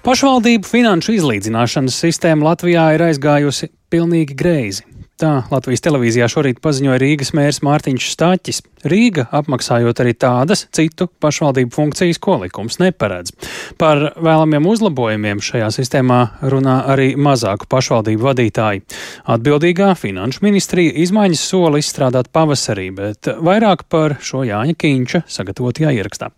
Pašvaldību finanšu izlīdzināšanas sistēma Latvijā ir aizgājusi pilnīgi greizi. Tā Latvijas televīzijā šorīt paziņoja Rīgas mērs Mārtiņš Stāķis. Rīga apmaksājot arī tādas citu pašvaldību funkcijas, ko likums neparedz. Par vēlamiem uzlabojumiem šajā sistēmā runā arī mazāku pašvaldību vadītāji. Atbildīgā finanšu ministrija izmaiņas sola izstrādāt pavasarī, bet vairāk par šo Jāņa Kīņša sagatavotajā ierakstā.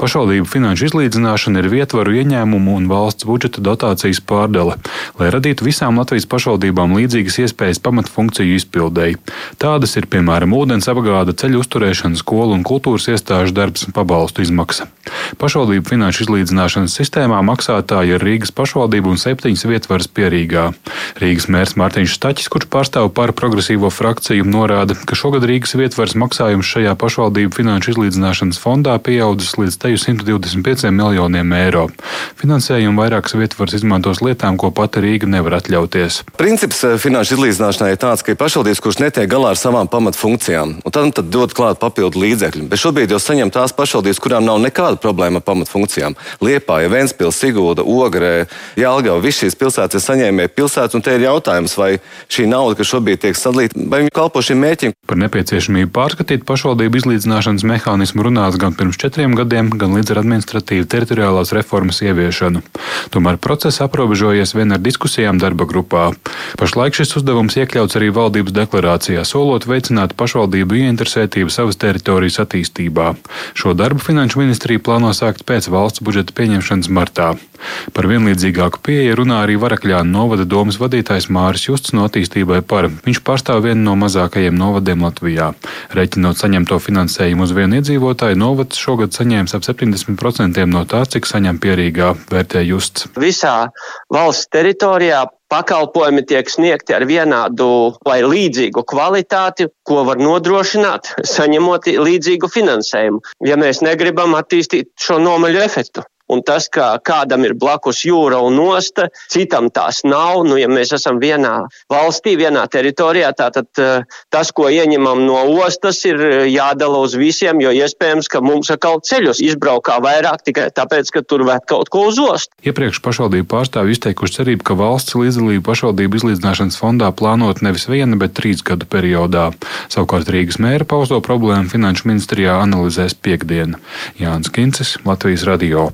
Pašvaldību finanšu izlīdzināšana ir vietvaru ieņēmumu un valsts budžeta dotācijas pārdale, lai radītu visām Latvijas pašvaldībām līdzīgas iespējas pamatfunkciju izpildēji. Tādas ir piemēram ūdens apgāde, ceļu uzturēšana, skolu un kultūras iestāžu darbs un pabalstu izmaksa. Pašvaldību finanšu izlīdzināšanas sistēmā maksātāji ir Rīgas pašvaldība un septiņas vietvaras pierīgā. Rīgas mērs Mārtiņš Staķis, kurš pārstāv par progresīvo frakciju, norāda, ka šogad Rīgas vietvaras maksājums šajā pašvaldību finanšu izlīdzināšanas fondā pieaudzis līdz teju 125 miljoniem eiro. Finansējumu vairākas vietvaras izmantos lietām, ko pati Rīga nevar atļauties. Princips eh, finanšu izlīdzināšanai ir tāds, ka ir pašvaldības, kurš netiek galā ar savām pamatfunkcijām, un tad, tad dod klāt papildu līdzekļu. Bet šobrīd jau saņem tās pašvaldības, kurām nav nekāda problēma ar pamatfunkcijām. Liepāja, Ventspils, Sigūda, Ogrē, Jālgava, visas šīs pilsētas ir saņēmēji pilsētas, un te ir jautājums, vai šī nauda, kas šobrīd tiek sadalīta, vai viņa kalpo šim mērķim. Par nepieciešamību pārskatīt pašvaldību izlīdzināšanas mehānismu runāts gan pirms četriem gadiem, gan līdz ar administratīvu teritoriālās reformas ieviešanu. Tomēr process aprobežojies vien ar diskusijām darba grupā. Pašlaik šis uzdevums iekļauts arī valdības deklarācijā, solot veicināt pašvaldību ieinteresētību savas teritorijas attīstībā. Šo darbu Finanšu ministrija plāno sākt pēc valsts budžeta pieņemšanas martā. Par vienlīdzīgāku pieeju runā arī Varakļāna novada domas vadītājs Māris Justs no attīstībai par. Viņš pārstāv vienu no mazākajiem novadiem Latvijā. Reiķinot saņemto finansējumu uz vienu iedzīvotāju, novads šogad saņēmis ap 70% no tā, cik saņem pierīgā, vērtē Justs. Visā valsts teritorijā pakalpojumi tiek sniegti ar vienādu vai līdzīgu kvalitāti, ko var nodrošināt, saņemot līdzīgu finansējumu, ja mēs negribam attīstīt šo nomaļu efektu. Un tas, ka kādam ir blakus jūra un osta, citam tās nav. Nu, ja mēs esam vienā valstī, vienā teritorijā, tad tas, ko ieņemam no ostas, ir jādala uz visiem, jo iespējams, ka mums atkal ceļus izbraukā vairāk tikai tāpēc, ka tur vēl kaut ko uz ostu. Iepriekš pašvaldību pārstāvji izteikuši cerību, ka valsts līdzdalību pašvaldību izlīdzināšanas fondā plānot nevis viena, bet trīs gadu periodā. Savukārt Rīgas mēra pausto problēmu Finanšu ministrijā analizēs piekdiena. Jānis Kincis, Latvijas radio.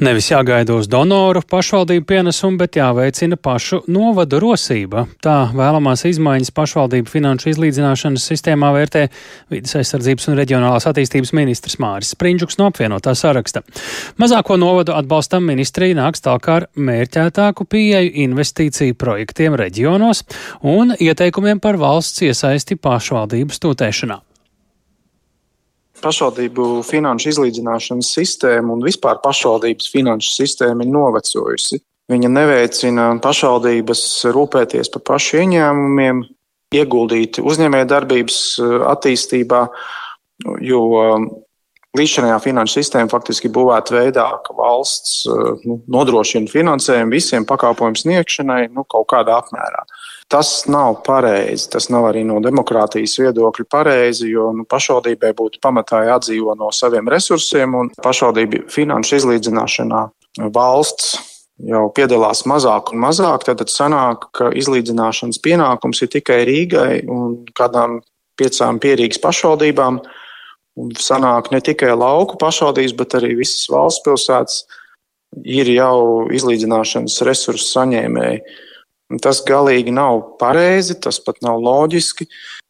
Nevis jāgaida uz donoru pašvaldību pienesumu, bet jāveicina pašu novadu rosība. Tā vēlamās izmaiņas pašvaldību finanšu izlīdzināšanas sistēmā vērtē vidas aizsardzības un reģionālās attīstības ministrs Māris Sprindžuks no apvienotā saraksta. Mazāko novadu atbalstam ministrija nāks tālāk ar mērķētāku pieeju investīciju projektiem reģionos un ieteikumiem par valsts iesaisti pašvaldību stūtēšanā pašvaldību finanšu izlīdzināšanas sistēma un vispār pašvaldības finanšu sistēma ir novecojusi. Viņa neveicina pašvaldības rūpēties par pašu ieņēmumiem, ieguldīt uzņēmējdarbības eh, attīstībā, jo Līdzinājā finanšu sistēma faktiski būvēta veidā, ka valsts eh, nu, nodrošina finansējumu visiem pakalpojumu sniegšanai nu, kaut kādā apmērā. Tas nav pareizi. Tas nav arī no demokrātijas viedokļa pareizi, jo nu, pašvaldībai būtu pamatā jādzīvo no saviem resursiem un pašvaldību finanšu izlīdzināšanā valsts jau piedalās mazāk un mazāk, tad sanāk, ka izlīdzināšanas pienākums ir tikai Rīgai un kādām piecām pierīgas pašvaldībām. Sanāk ne tikai lauku pašvaldības, bet arī visas valsts pilsētas ir jau izlīdzināšanas resursu saņēmēji. Tas galīgi nav pareizi, tas pat nav loģiski.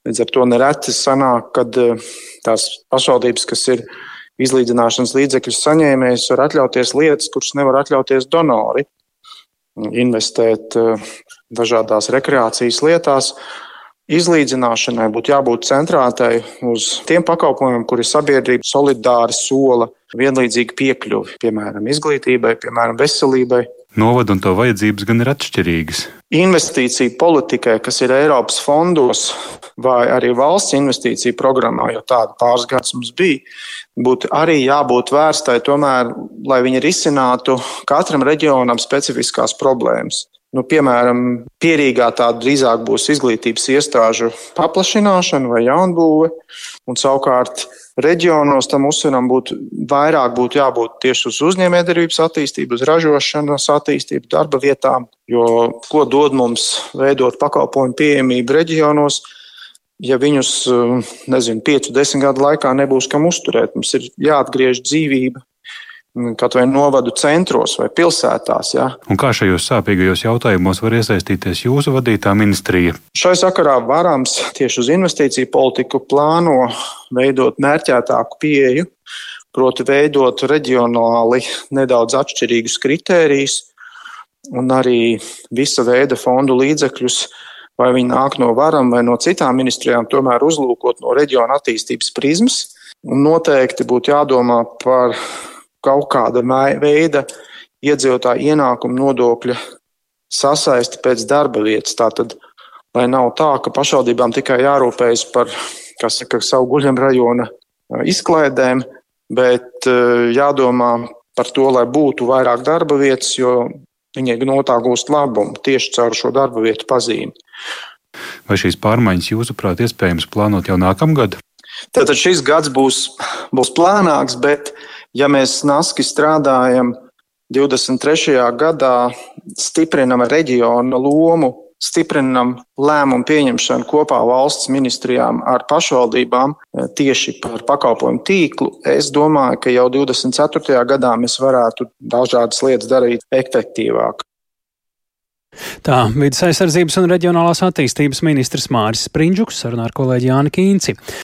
Līdz ar to nereti sanāk, kad eh, tās pašvaldības, kas ir izlīdzināšanas līdzekļu saņēmējas, var atļauties lietas, kuras nevar atļauties donori. Investēt eh, dažādās rekreācijas lietās. Izlīdzināšanai būtu jābūt centrētai uz tiem pakalpojumiem, kuri sabiedrība solidāri sola vienlīdzīgu piekļuvi, piemēram, izglītībai, piemēram, veselībai, Novada un to vajadzības gan ir atšķirīgas. Investīcija politikai, kas ir Eiropas fondos vai arī valsts investīcija programmā, jo tāda pāris gadus mums bija, būtu arī jābūt vērstai tomēr, lai viņi risinātu katram reģionam specifiskās problēmas. Nu, piemēram, pierīgā tā drīzāk būs izglītības iestāžu paplašināšana vai jaunbūve, un savukārt reģionos tam uzsveram būtu vairāk būtu jābūt tieši uz uzņēmējdarbības attīstību, uz ražošanas attīstību, darba vietām, jo ko dod mums veidot pakalpojumu pieejamību reģionos, ja viņus, nezinu, 5, 10 gadu laikā nebūs kam uzturēt. Mums ir jāatgriež dzīvība kaut vai novadu centros vai pilsētās. Ja. Un kā šajos sāpīgajos jautājumos var iesaistīties jūsu vadītā ministrija? Šai sakarā varams tieši uz investīciju politiku plāno veidot mērķētāku pieeju, proti veidot reģionāli nedaudz atšķirīgus kritērijus un arī visa veida fondu līdzekļus. Vai viņi nāk no varam vai no citām ministrijām, tomēr uzlūkot no reģiona attīstības prizmas. Un noteikti būtu jādomā par kaut kāda veida iedzīvotāju ienākuma nodokļa sasaisti pēc darba vietas. Tātad, lai nav tā, ka pašvaldībām tikai jārūpējas par saka, savu guļam rajona izklaidēm, bet jādomā par to, lai būtu vairāk darba vietas, jo viņi no tā gūst labumu tieši caur šo darba vietu pazīmi. Vai šīs pārmaiņas, jūsuprāt, iespējams plānot jau nākamgad? Tātad šis gads būs, būs plānāks, bet uh, Ja mēs naski strādājam 23. gadā, stiprinam reģiona lomu, stiprinam lēmumu pieņemšanu kopā valsts ministrijām ar pašvaldībām eh, tieši par pakalpojumu tīklu, es domāju, ka jau 24. gadā mēs varētu dažādas lietas darīt efektīvāk. Tā vidas aizsardzības un reģionālās attīstības ministrs Māris Sprindžuks sarunā ar kolēģi Jāni Kīnci.